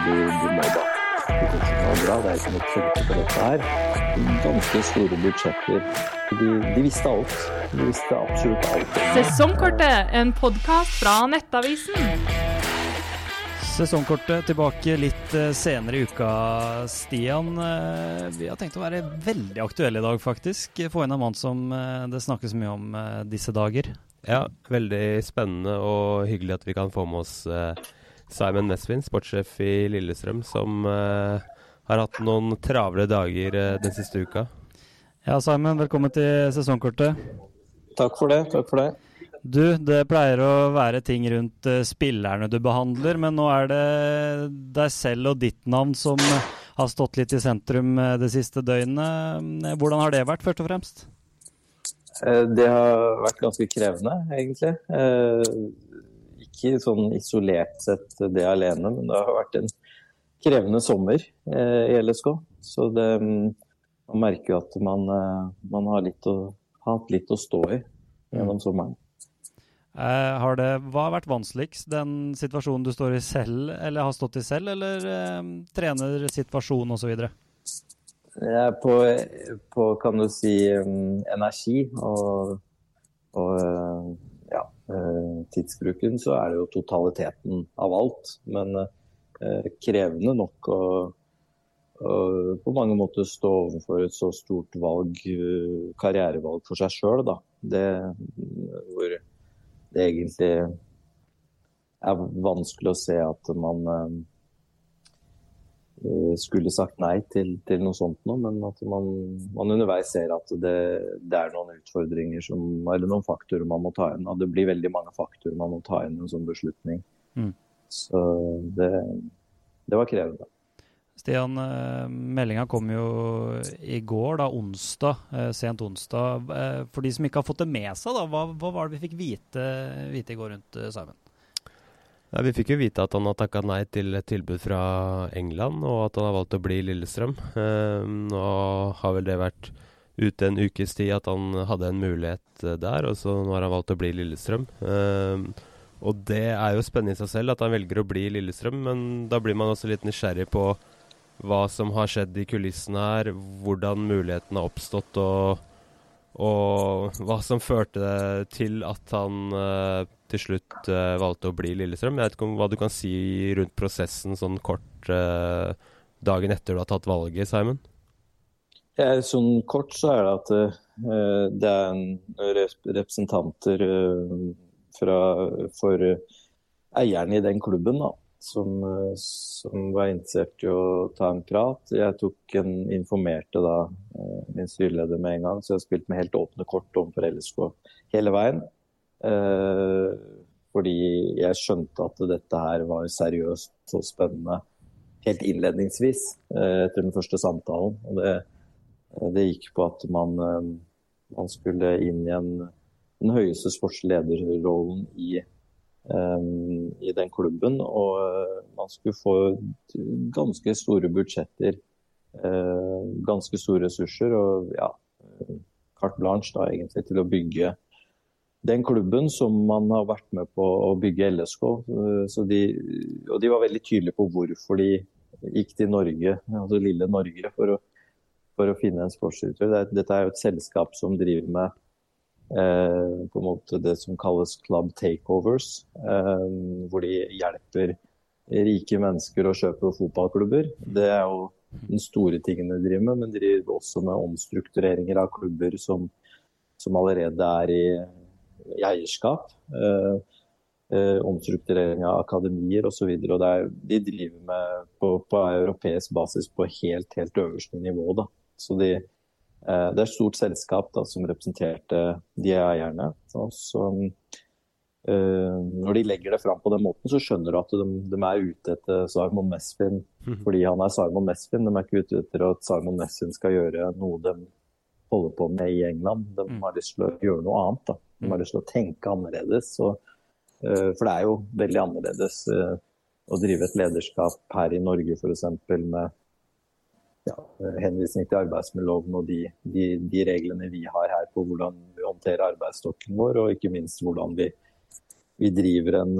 Det er ikke noe filter på dette her. Ganske store budsjetter. De, de, visste alt. De visste absolutt alt. Sesongkortet, en podkast fra Nettavisen. Sesongkortet tilbake litt eh, senere i uka, Stian. Eh, vi har tenkt å være veldig aktuelle i dag, faktisk. Få inn en mann som eh, det snakkes mye om disse dager. Ja, veldig spennende og hyggelig at vi kan få med oss Simon Mesvin, sportssjef i Lillestrøm, som uh, har hatt noen travle dager uh, den siste uka. Ja, Simon, velkommen til sesongkortet. Takk for det. Takk for det. Du, det pleier å være ting rundt uh, spillerne du behandler, men nå er det deg selv og ditt navn som har stått litt i sentrum det siste døgnet. Hvordan har det vært, først og fremst? Det har vært ganske krevende, egentlig ikke sånn isolert sett det alene, men det har vært en krevende sommer eh, i LSK. Så det, man merker jo at man, eh, man har, litt å, har hatt litt å stå i gjennom mm. sommeren. Eh, har det, hva har vært vanskeligst? Den situasjonen du står i selv, eller har stått i selv, eller eh, trenersituasjon osv.? På, på, kan du si, energi og, og tidsbruken, så er det jo totaliteten av alt. Men eh, krevende nok å, å, på mange måter stå overfor et så stort valg, eh, karrierevalg for seg sjøl, da. Det, hvor det egentlig er vanskelig å se at man Eh, skulle sagt nei til, til noe sånt noe, men at man, man underveis ser at det, det, er noen utfordringer som, eller noen faktorer man må ta inn. Og det blir veldig mange faktorer man må ta inn i en sånn beslutning. Mm. Så det, det, var krevende. Stian, eh, meldinga kom jo i går, da, onsdag, eh, sent onsdag. For de som ikke har fått det med seg, da, hva, hva var det vi fikk vite, vite i går rundt Simon? Ja, vi fikk jo vite at han har takka nei til et tilbud fra England, og at han har valgt å bli i Lillestrøm. Uh, nå har vel det vært ute en ukes tid at han hadde en mulighet uh, der, og så nå har han valgt å bli i Lillestrøm. Uh, og det er jo spennende i seg selv at han velger å bli i Lillestrøm, men da blir man også litt nysgjerrig på hva som har skjedd i kulissene her, hvordan muligheten har oppstått, og, og hva som førte til at han uh, til slutt uh, valgte å bli Lillestrøm. Jeg vet ikke om hva du kan si rundt prosessen sånn kort uh, dagen etter du har tatt valget, Simon? Ja, sånn kort så er det at uh, det er en representanter fra, for eieren i den klubben da, som, som, var interessert i å ta en prat. Jeg tok en, informerte da min styreleder med en gang, så jeg har spilt med helt åpne kort overfor LSK hele veien. Eh, fordi jeg skjønte at dette her var seriøst og spennende helt innledningsvis eh, etter den første samtalen. Og det, det gikk på at man, eh, man, skulle inn i en, den høyeste sportslederrollen i, i den klubben. Og man skulle få ganske store budsjetter, ganske store ressurser og ja, carte blanche da, egentlig til å bygge den klubben som man har vært med på å bygge LSK. Eh, de, og de var veldig tydelige på hvorfor de gikk til Norge, altså lille Norge, for å, for å finne en sportsdirektør. Dette er jo et selskap som driver med eh, på en måte det som kalles club takeovers. Eh, hvor de hjelper rike mennesker å kjøpe fotballklubber. Det er jo den store tingen de driver med, men de driver også med omstruktureringer av klubber som, som allerede er i i eierskap. Eh, eh, omstrukturering av akademier osv. De driver med på, på, europeisk basis på helt, helt øverste nivå. Da. Så de, eh, det er et stort selskap da, som representerte de eierne. Og så, når de legger det fram på den måten, så skjønner du at de, de er ute etter Sarmon Mesfin mhm. fordi han er Sarmon Mesfin. De er ikke ute etter at Sarmon Mesfin skal gjøre noe de holder på med i England. De mm. har lyst til å gjøre noe annet. Da. De har lyst til å tenke annerledes. Og, uh, for det er jo veldig annerledes uh, å drive et lederskap her i Norge f.eks. med ja, henvisning til arbeidsmiljøloven og de, de, de, reglene vi har her på hvordan vi håndterer arbeidsstokken vår, og ikke minst hvordan vi, vi driver en,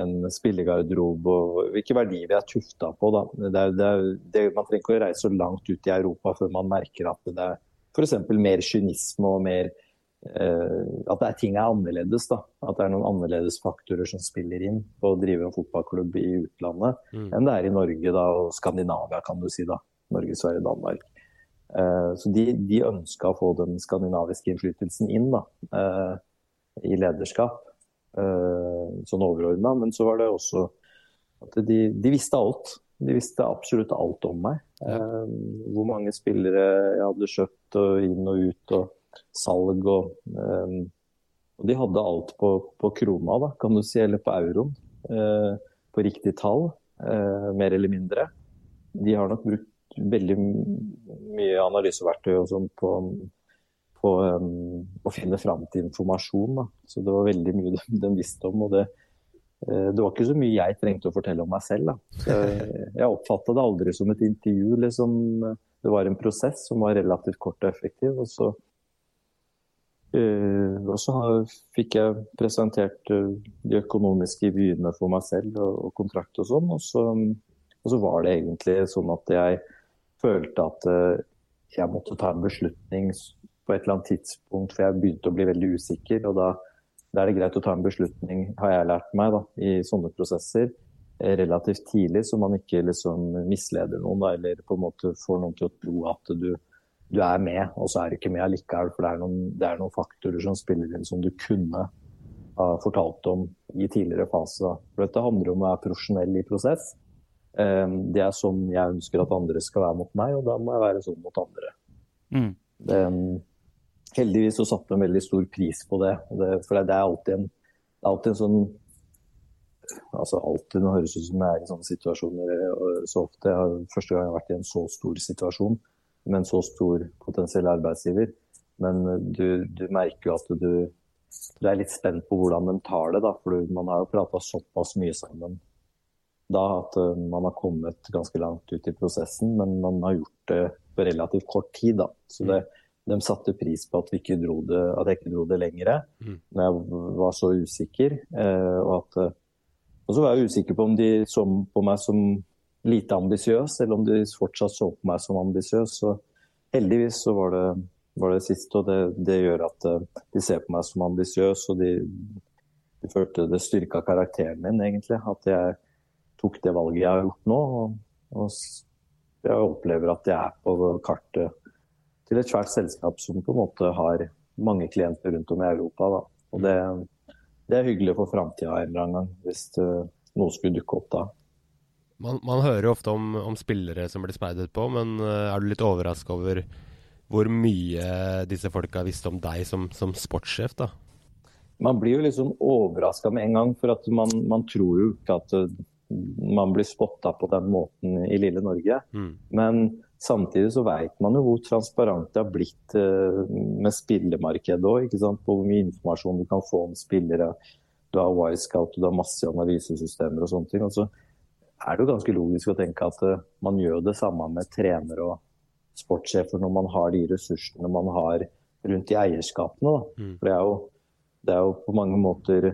en spillegarderobe og hvilke verdier vi er tufta på. Det er, det er, det, man trenger ikke å reise så langt ut i Europa før man merker at det er f.eks. mer kynisme og mer uh, At er ting er annerledes. Da. At det er noen annerledes faktorer som spiller inn på å drive en fotballklubb i utlandet mm. enn det er i Norge da, og Skandinavia, kan du si. da. Norge, Sverige, Danmark. Uh, så de, de ønska å få den skandinaviske innflytelsen inn da, uh, i lederskap sånn overordna. Men så var det også at de, de, visste alt. De visste absolutt alt om meg. Uh, hvor mange spillere jeg hadde kjøpt og inn og ut, og salg og um, Og de hadde alt på, på, krona, da, kan du si, eller på euroen. Uh, på riktig tall, mer eller mindre. De har nok brukt veldig mye analyseverktøy og sånn på på um, å finne fram til informasjon. Da. Så det var veldig mye de, de visste om. og det, det var ikke så mye jeg trengte å fortelle om meg selv. Da. Jeg, oppfatta det aldri som et intervju. Liksom. Det var en prosess som var relativt kort og effektiv. Og så, uh, og så fikk jeg presentert uh, de økonomiske vyene for meg selv og, og kontrakt og sånn. Og så, og så var det egentlig sånn at jeg følte at jeg måtte ta en beslutning på et eller annet tidspunkt, for jeg begynte å bli veldig usikker. og da, da er det greit å ta en beslutning, har jeg lært meg, da, i sånne prosesser eh, relativt tidlig, så man ikke liksom misleder noen da, eller på en måte får noen til å tro at du, du er med, og så er du ikke med allikevel. For det er, noen, det er noen faktorer som spiller inn som du kunne ha fortalt om i tidligere fase. Da. For dette handler om å være profesjonell i prosess. Eh, det er sånn jeg ønsker at andre skal være mot meg, og da må jeg være sånn mot andre. Mm. Det, heldigvis så satte de veldig stor pris på det. det for det, er alltid en, alltid en sånn altså alltid, Nå høres ut som jeg er i sånne situasjoner eh, så ofte. Har, første gang jeg har vært i en så stor situasjon med en så stor potensiell arbeidsgiver. Men eh, du, du merker jo at du, du, er litt spent på hvordan de tar det. Da, for man har jo prata såpass mye sammen da at uh, man har kommet ganske langt ut i prosessen, men man har gjort det på relativt kort tid. Da. Så det, de satte pris på at, ikke det, at jeg ikke dro det lengre mm. når jeg var så usikker. Eh, og, at, eh, og, så var jeg usikker på om de så på meg som lite ambisiøs, eller om de fortsatt så på meg som ambisiøs. Så heldigvis så var det, var det siste, og det, det, gjør at eh, de ser på meg som ambisiøs. Og de, de følte det styrka karakteren min, egentlig. At jeg tok det valget jeg har gjort nå. og, og jeg opplever at jeg er på kartet til et svært selskap som på en måte har mange klienter rundt om i Europa. Da. Og det, det, er hyggelig for framtida en eller annen gang, hvis uh, noe skulle dukke opp da. Man, man hører jo ofte om, om, spillere som blir speidet på, men uh, er du litt overraska over hvor mye disse folka visste om deg som, som sportssjef, da? Man blir jo liksom overraska med en gang, for at man, man tror jo ikke at uh, man blir spotta på den måten i lille Norge. Mm. Men Samtidig så vet man jo hvor transparent det har blitt uh, med spillemarkedet òg. På hvor mye informasjon du kan få om spillere. Du har Wisecout, du har masse analysesystemer og sånne ting. Og så er det jo ganske logisk å tenke at uh, man gjør det samme med trenere og sportssjefer når man har de ressursene man har rundt i eierskapene. Mm. For det er, jo, det er jo på mange måter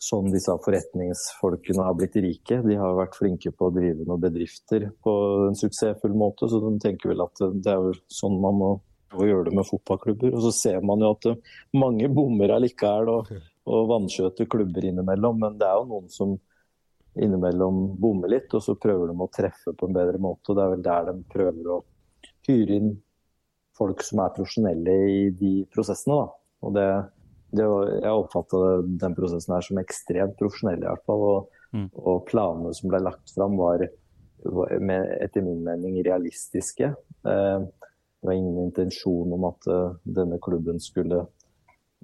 sånn disse forretningsfolkene har blitt rike. De har vært flinke på å drive noen bedrifter på en suksessfull måte, så de tenker vel at det er jo sånn man må gjøre det med fotballklubber. Og så ser man jo at mange bommer allikevel og, og vanskjøter klubber innimellom, men det er jo noen som innimellom bommer litt, og så prøver de å treffe på en bedre måte. og Det er vel der de prøver å hyre inn folk som er profesjonelle i de prosessene. Da. Og det var, jeg oppfatta den prosessen her som ekstremt profesjonell, i hvert fall. Og, mm. og planene som ble lagt fram, var, var med, etter min mening realistiske. Eh, det var ingen intensjon om at uh, denne klubben skulle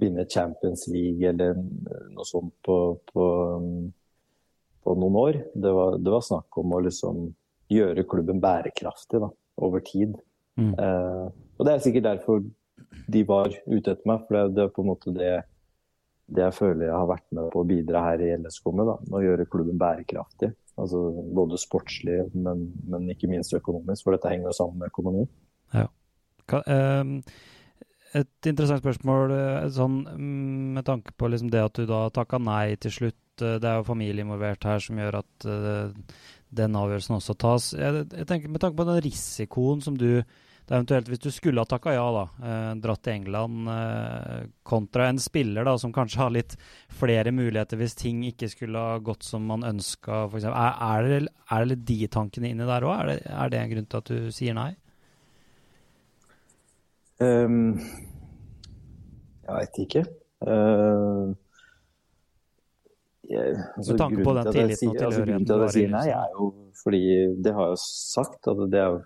vinne Champions League eller noe sånt på, på, um, på noen år. Det var, det var, snakk om å liksom gjøre klubben bærekraftig da, over tid. Mm. Eh, og det er sikkert derfor de var ute etter meg. For det, er på en måte det, det, jeg føler jeg har vært med på å bidra her i LSK med. da, Å gjøre klubben bærekraftig. Altså Både sportslig, men, men ikke minst økonomisk. For dette henger jo sammen med økonomi. Ja. Kan, um, et interessant spørsmål eh, sånn, mm, med tanke på liksom det at du da takka nei til slutt. Det er jo familie involvert her som gjør at uh, den avgjørelsen også tas. Jeg, jeg, tenker Med tanke på den risikoen som du det er eventuelt Hvis du skulle ha takka ja, da, eh, dratt til England eh, kontra en spiller da, som kanskje har litt flere muligheter hvis ting ikke skulle ha gått som man ønska, f.eks. Er, er, det, er det litt de tankene inni der òg? Er, er, det en grunn til at du sier nei? Um, jeg veit ikke. Uh, jeg, altså, Med tanke på den tilliten og altså, tilhørigheten du har i Nei, er jo fordi Det har jeg jo sagt. at det er,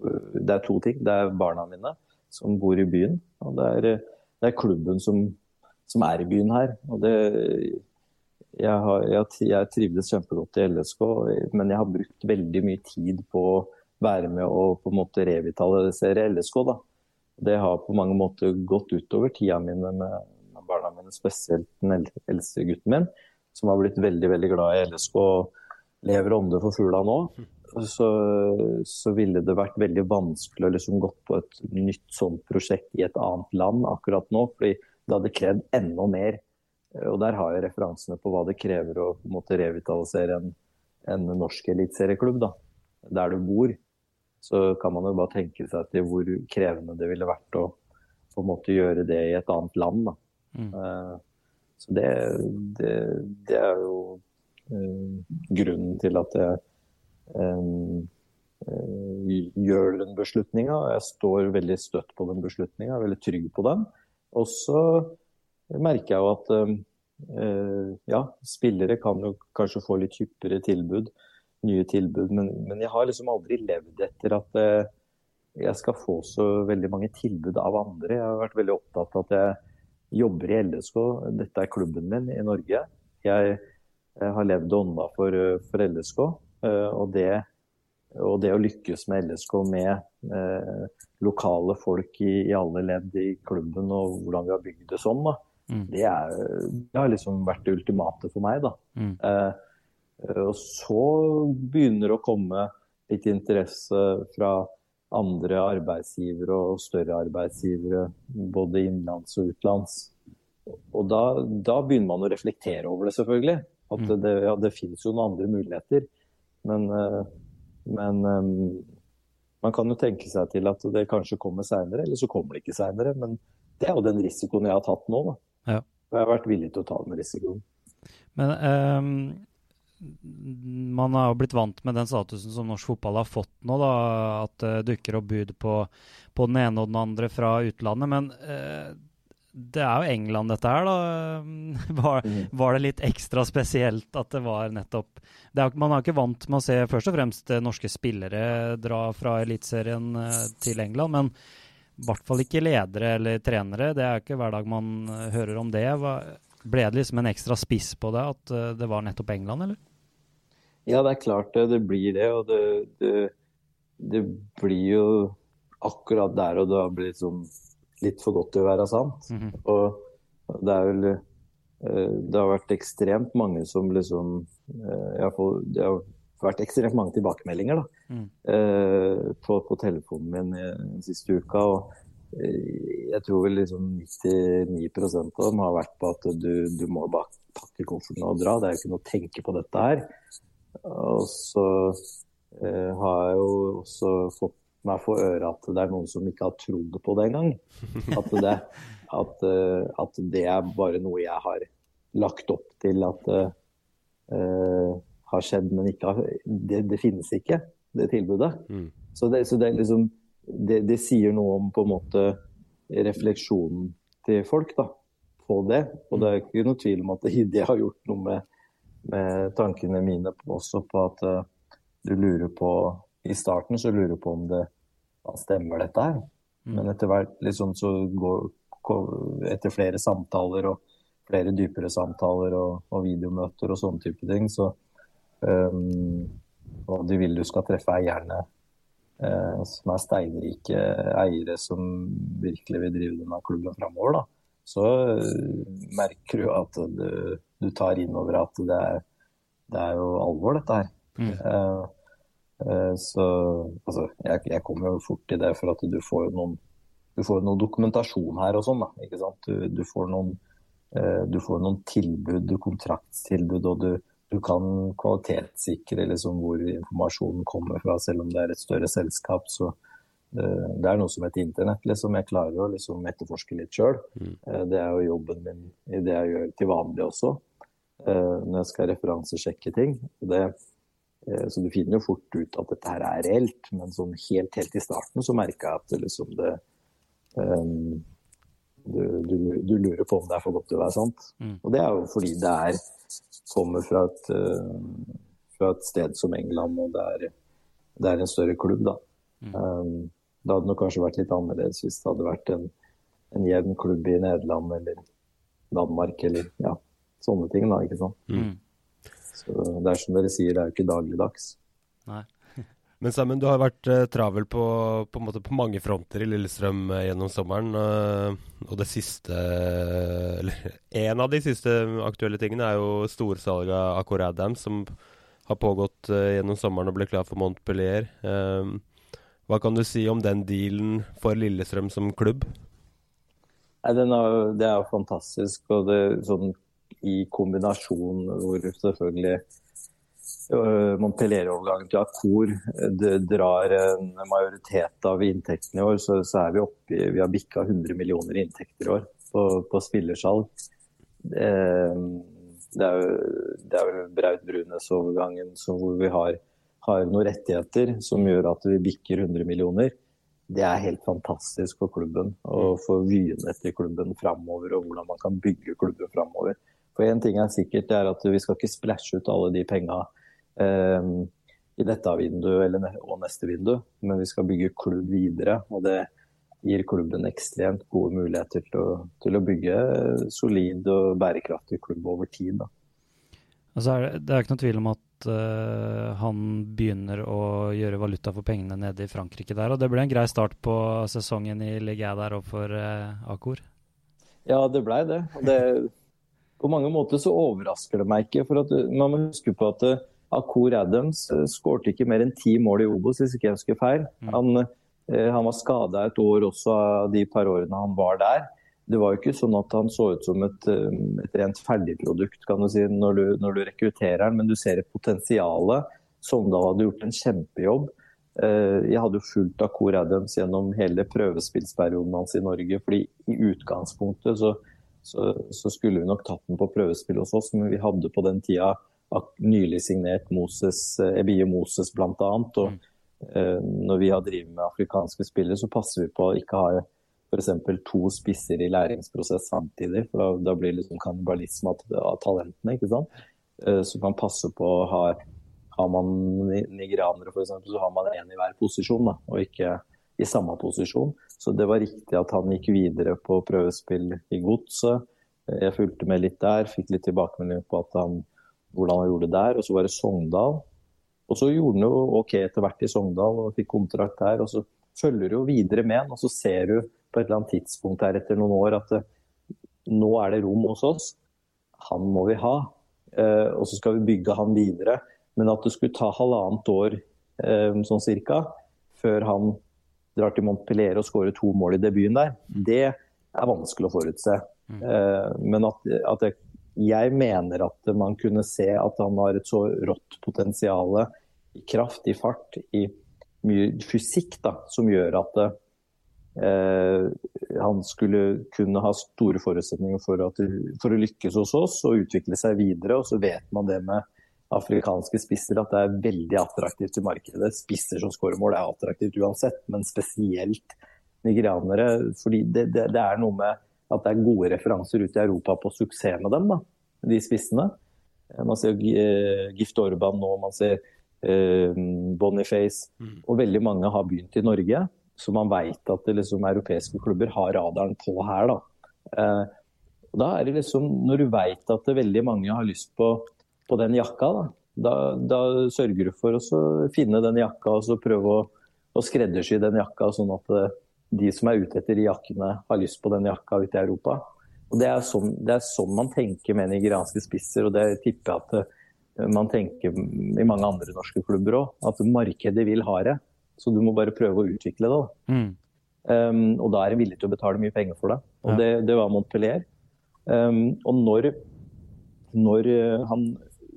det er to ting. Det er barna mine som bor i byen, og det er, det er klubben som, som, er i byen her. og det jeg, har, jeg, jeg trivdes kjempegodt i LSK, men jeg har brukt veldig mye tid på å være med og på en måte revitalisere LSK. da. Det har på mange måter gått utover tida mine med, barna mine, spesielt den eldste gutten min, som har blitt veldig veldig glad i LSK og lever ånde for fugla nå. Så, så, ville det vært veldig vanskelig å liksom gått på et nytt sånt prosjekt i et annet land akkurat nå. fordi det hadde krevd enda mer. Og der har jeg referansene på hva det krever å på en måte revitalisere en, en norsk eliteserieklubb der du bor så kan man jo bare tenke seg til hvor krevende det ville vært å på en måte gjøre det i et annet land. Mm. Uh, så det, det, det, er jo uh, grunnen til at jeg gjør den beslutninga. Jeg står veldig støtt på den beslutninga, veldig trygg på den. Og så merker jeg jo at ja, spillere kan jo kanskje få litt hyppigere tilbud nye tilbud. Men, men, jeg har liksom aldri levd etter at eh, jeg skal få så veldig mange tilbud av andre. Jeg har vært veldig opptatt av at jeg jobber i LSK. Dette er klubben min i Norge. Jeg, jeg har levd ånda for, for LSK. Eh, og, det, og, det, å lykkes med LSK med eh, lokale folk i, i, alle ledd i klubben og hvordan vi har bygd det sånn, da, mm. det, er, det, har liksom vært det ultimate for meg. da. Mm. Eh, og så begynner det å komme litt interesse fra andre arbeidsgivere og større arbeidsgivere, både innenlands og utenlands. Og da, da, begynner man å reflektere over det, selvfølgelig. At mm. det, ja, det finnes jo noen andre muligheter. Men, eh, men um, man kan jo tenke seg til at det kanskje kommer seinere, eller så kommer det ikke seinere. Men det er jo den risikoen jeg har tatt nå. Da. Ja. Jeg har vært villig til å ta den risikoen. Men um man har jo blitt vant med den statusen som norsk fotball har fått nå. da, At det dukker opp bud på, på, den ene og den andre fra utlandet. Men eh, det er jo England, dette her. da. Var, mm. var, det litt ekstra spesielt at det var nettopp det er, Man er ikke vant med å se først og fremst norske spillere dra fra Eliteserien eh, til England. men i hvert fall ikke ledere eller trenere. Det er ikke hver dag man eh, hører om det. Ble det liksom en ekstra spiss på det at eh, det var nettopp England, eller? Ja, det er klart det. Det blir det. Og det, det, det blir jo akkurat der og da blitt sånn litt for godt til å være sant. Mm -hmm. Og det er vel eh, Det har vært ekstremt mange som liksom eh, får, Det har vært ekstremt mange tilbakemeldinger da, mm. Eh, på, på, telefonen min den siste uka. og jeg tror vel liksom 99% av dem har vært på at du, du må bare pakke kofferten og dra. Det er jo ikke noe å tenke på dette her. Og så eh, har jeg jo også fått meg for øre at det er noen som ikke har trodd på det engang. At, det, at, eh, at det er bare noe jeg har lagt opp til at uh, har skjedd, men ikke har det, det finnes ikke, det tilbudet. Mm. Så, det, så det, liksom, det, sier noe om på en måte refleksjonen til folk da, på det. Og det er ikke noe tvil om at det har gjort noe med med tankene mine på, også på at uh, du lurer på I starten så lurer du på om det stemmer dette her. Mm. Men etter hvert liksom så går Etter flere samtaler og flere dypere samtaler og, og videomøter og sånne type ting, så um, Og de vil du skal treffe eierne uh, som er steinrike eiere som virkelig vil drive denne klubben framover, da. Så uh, merker du at du du tar inn over at det er, det er jo alvor, dette her. Mm. Uh, så altså, jeg, jeg kommer jo fort til det, for at du får jo noen du får noe dokumentasjon her og sånn. da, ikke sant? Du, du, får noen, eh, du, får noen, tilbud, kontraktstilbud, og du, du kan kvalitetssikre liksom, hvor informasjonen kommer fra, selv om det er et større selskap. så eh, det er noe som heter internett. Liksom. Jeg klarer å liksom, etterforske litt sjøl. Mm. Eh, det er jo jobben min i det jeg gjør til vanlig også, når jeg skal referansesjekke ting. Det, så du finner jo fort ut at dette her er reelt, men sånn helt, helt i starten så merka jeg at liksom det, um, du, du, du, lurer på om det er for godt til å være sant. Mm. Og det er jo fordi det er, kommer fra et, uh, fra et, sted som England, og det er, det er en større klubb, da. Mm. Um, det hadde nok kanskje vært litt annerledes hvis det hadde vært en, en jevn klubb i Nederland eller Danmark eller ja, sånne ting, da. ikke sant. Mm. Så det er som dere sier, det er jo ikke dagligdags. Nei. Men Sammen, du har vært uh, travel på, på, på, mange fronter i Lillestrøm uh, gjennom sommeren. Uh, og det siste Eller en av de siste aktuelle tingene er jo storsalget av Accor Adams, som har pågått gjennom sommeren og ble klar for Montpellier. hva kan du si om den dealen for Lillestrøm som klubb? Nei, er, det er jo fantastisk. Og det sånn i kombinasjon hvor selvfølgelig Eh, Montpellier-overgangen til Accor drar en majoritet av inntektene i år, så, så er vi oppe i Vi har bikka 100 millioner inntekter i år på, på spillersalg. Eh, det er jo, det er vel Braut Brunes-overgangen hvor vi har, har, noen rettigheter som gjør at vi bikker 100 millioner. Det er helt fantastisk for klubben å få vyene etter klubben framover og hvordan man kan bygge klubben framover. For én ting er sikkert, det er at vi skal ikke splæsje ut alle de penga eh, i dette vinduet eller, og neste vindu, men vi skal bygge klubb videre. og det gir klubben ekstremt gode muligheter til å, til å bygge solid og bærekraftig klubb over tid. Da. Altså er det, det, er ikke noen tvil om at uh, han begynner å gjøre valuta for pengene nede i Frankrike der. Og det ble en grei start på sesongen i Ligue der overfor uh, Akor? Ja, det blei det. det. På mange måter så overrasker det meg ikke. for at Man må huske på at uh, Akur Adams eh, skårte ikke mer enn ti mål i Obos, hvis ikke jeg husker feil. Mm. Han, eh, han var skada et år også av de par årene han var der. Det var jo ikke sånn at han så ut som et, eh, et rent ferdigprodukt kan du si, når du, når du rekrutterer han, men du ser et potensial. Sogndal hadde gjort en kjempejobb. Jeg hadde jo fulgt Akur Adams gjennom hele prøvespillsperioden hans i Norge. fordi i utgangspunktet så, så, så skulle vi nok tatt den på prøvespill hos oss, men vi hadde på den tida nylig signert Moses, eh, Ebie Moses bl.a. Og mm. når vi har drevet med afrikanske spillere, så passer vi på å ikke ha f.eks. to spisser i læringsprosess samtidig. For da, da blir det liksom kannibalisme av, av, talentene. ikke sant? Eh, så man passer på å ha Har man nigerianere f.eks., så har man én i hver posisjon, da, og ikke i samme posisjon. Så det var riktig at han gikk videre på prøvespill i Godset. Jeg fulgte med litt der, fikk litt tilbakemelding på at han hvordan han gjorde det der. Og så var det Sogndal. Og så gjorde han jo OK etter hvert i Sogndal og fikk kontrakt der. Og så følger du jo videre med han, og så ser du på et eller annet tidspunkt her etter noen år at det, eh, nå er det rom hos oss. Han må vi ha. Eh, og så skal vi bygge han videre. Men at det skulle ta halvannet år eh, sånn cirka før han drar til Montpellier og skårer to mål i debuten der, det er vanskelig å forutse. Mm. Eh, men at, at jeg, jeg mener at man kunne se at han har et så rått potensial i kraft, i fart, i mye fysikk, da, som gjør at eh, han skulle kunne ha store forutsetninger for, at, for, å lykkes hos oss og utvikle seg videre. Og så vet man det med afrikanske spisser at det er veldig attraktivt i markedet. Spisser som skårer mål er attraktivt uansett, men spesielt nigerianere. fordi det, det, det er noe med at det er gode referanser ute i Europa på suksess med dem, da, de spissene. Eh, man ser uh, Gift Orban nå, man ser uh, Boniface. Mm. Og veldig mange har begynt i Norge. Så man veit at det, liksom, europeiske klubber har radaren på her. Da. Uh, da er det liksom, Når du veit at det veldig mange har lyst på, på den jakka, da, da, da, sørger du for å finne den jakka og så prøve å, å skreddersy den jakka, sånn at de som er ute etter de jakkene, har lyst på den jakka ute i Europa. Og det er, sånn, det er sånn man tenker med nigerianske spisser, og det tipper jeg at eh, man tenker i mange andre norske klubber òg. At markedet vil ha det. Så du må bare prøve å utvikle det. Mm. Um, og da er de villige til å betale mye penger for det. Og Ja. det, det var Montpellier. Um, og når, når eh, han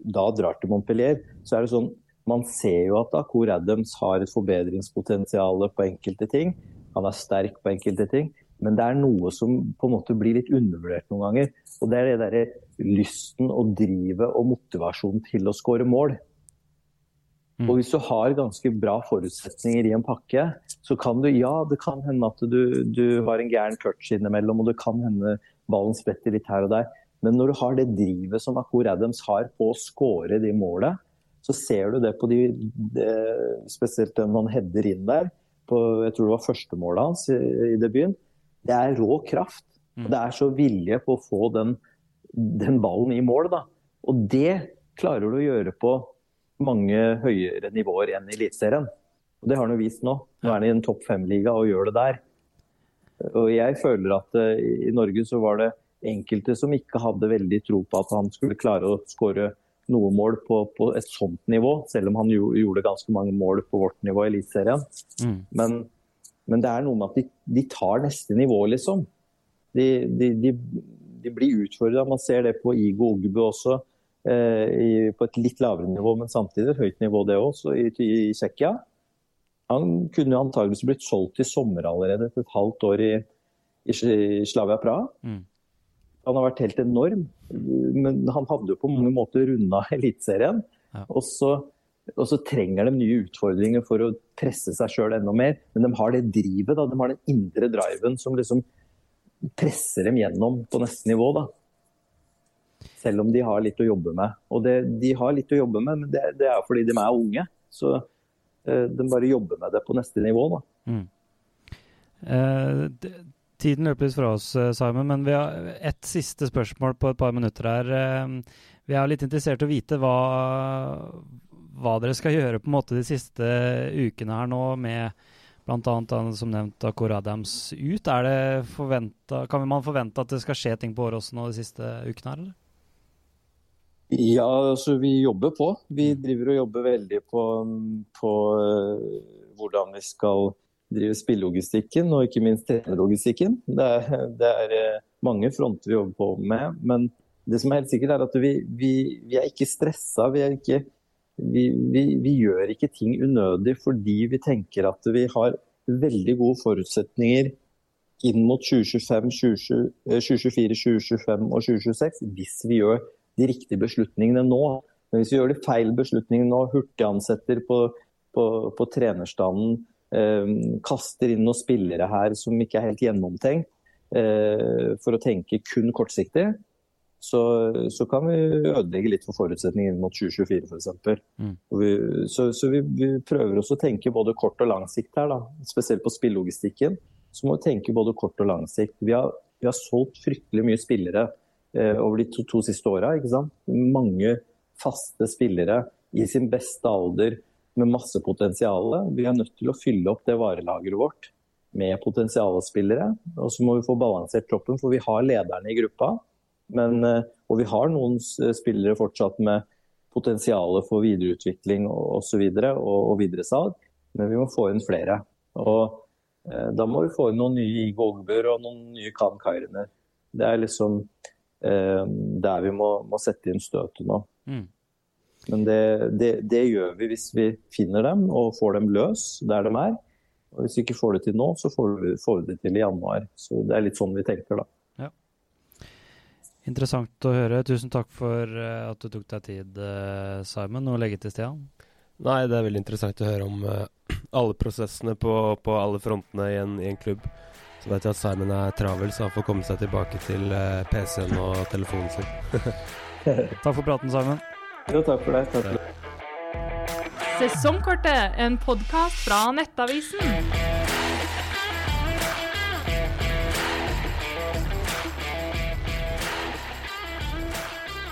da drar til Montpellier, så er det sånn Man ser jo at Akur Adams har et forbedringspotensial på enkelte ting. Han er sterk på enkelte ting. Men det er noe som på en måte blir litt undervurdert noen ganger. Og det er det derre lysten og drivet og motivasjonen til å skåre mål. Mm. Og hvis du har ganske bra forutsetninger i en pakke, så kan du Ja, det kan hende at du, du har en gæren touch innimellom, og det kan hende ballen spretter litt her og der. Men når du har det drivet som Akur Adams har på å skåre de målene, så ser du det på de, de Spesielt den han header inn der, på jeg tror det var førstemålet hans i, i debuten. Det er rå kraft. Mm. Og det er så vilje på å få den, den ballen i mål. Da. Og det klarer du å gjøre på mange høyere nivåer enn i Eliteserien. Og det har han jo vist nå. Nå er han i en topp fem-liga og gjør det der. Og jeg føler at uh, i Norge så var det enkelte som ikke hadde veldig tro på at han skulle klare å skåre noe mål på, på et sånt nivå, selv om han jo, gjorde ganske mange mål på vårt nivå i Eliteserien. Mm. Men, men det er noe med at de, de tar neste nivå, liksom. De, de, de, blir utfordra. Man ser det på Igo Ogbu også, eh, i, på et litt lavere nivå, men samtidig et høyt nivå, det også, i, i Tsjekkia. Han kunne antageligvis blitt solgt i sommer allerede, etter et halvt år i, i Slavia Praha. Mm. Han har vært helt enorm, men han hadde jo på mange måter runda Eliteserien. Ja. Og, så, og så trenger de nye utfordringer for å presse seg sjøl enda mer. Men de har det drivet, da. de har den indre driven som liksom presser dem gjennom på neste nivå. da. Selv om de har litt å jobbe med. Og det, de har litt å jobbe med, men det, det er fordi de er unge. Så eh, de bare jobber med det på neste nivå. da. Mm. Eh, tiden løper litt fra oss, eh, Simon, men vi har ett siste spørsmål på et par minutter her. Vi er litt interessert i å vite hva, hva dere skal gjøre på en måte de siste ukene her nå med bl.a. som nevnt Akor Adams ut. Er det forventet, kan man forvente at det skal skje ting på Åråsen nå de siste ukene her, eller? Ja, altså vi jobber på. Vi driver og jobber veldig på, på eh, hvordan vi skal drive spillelogistikken, og ikke minst trenerlogistikken. Det det er eh, mange fronter vi jobber på med. Men det som er helt sikkert, er at vi, vi, vi er ikke stressa. Vi, er ikke, vi, gjør ikke ting unødig fordi vi tenker at vi har veldig gode forutsetninger inn mot 2025, 20, eh, 2024, 2025 og 2026 hvis vi gjør de riktige beslutningene nå. Men hvis vi gjør de feil beslutningene nå, hurtigansetter på, på, på trenerstanden, kaster inn noen spillere her som ikke er helt gjennomtenkt, eh, for å tenke kun kortsiktig, så, så kan vi ødelegge litt for forutsetningene mot 2024 f.eks. Mm. Vi, så så vi, vi prøver også å tenke både kort og lang sikt her, da. spesielt på spillelogistikken. Så må vi tenke både kort og lang sikt. Vi har, vi har solgt fryktelig mye spillere eh, over de to, to siste åra. Mange faste spillere i sin beste alder med masse potensial. Vi er nødt til å fylle opp det varelageret vårt med potensialspillere. Og så må vi få balansert troppen, for vi har lederne i gruppa. Men, eh, og vi har noen spillere fortsatt med potensial for videreutvikling og osv. Og, og, og videresalg, men vi må få inn flere. Og eh, da må vi få inn noen nye Igo Ogbur og noen nye Khan Kairiner. Det er liksom eh, der vi må, må sette inn støtet nå. Mm. Men det, det, det gjør vi hvis vi finner dem og får dem løs der de er. Og hvis vi ikke får det til nå, så får vi, får vi det til i januar. Så det er litt sånn vi tenker, da. Interessant å høre. Tusen takk for eh, at du tok deg tid, eh, Simon. Noe å legge til, Stian? Nei, det er veldig interessant å høre om eh, alle prosessene på, på alle frontene i en, i en klubb. Så vet jeg at Simon er travel, så han får komme seg tilbake til PC-en og telefonen sin. Takk for praten, Simon. Jo, takk for det. Takk for det. Sesongkortet, en podkast fra Nettavisen.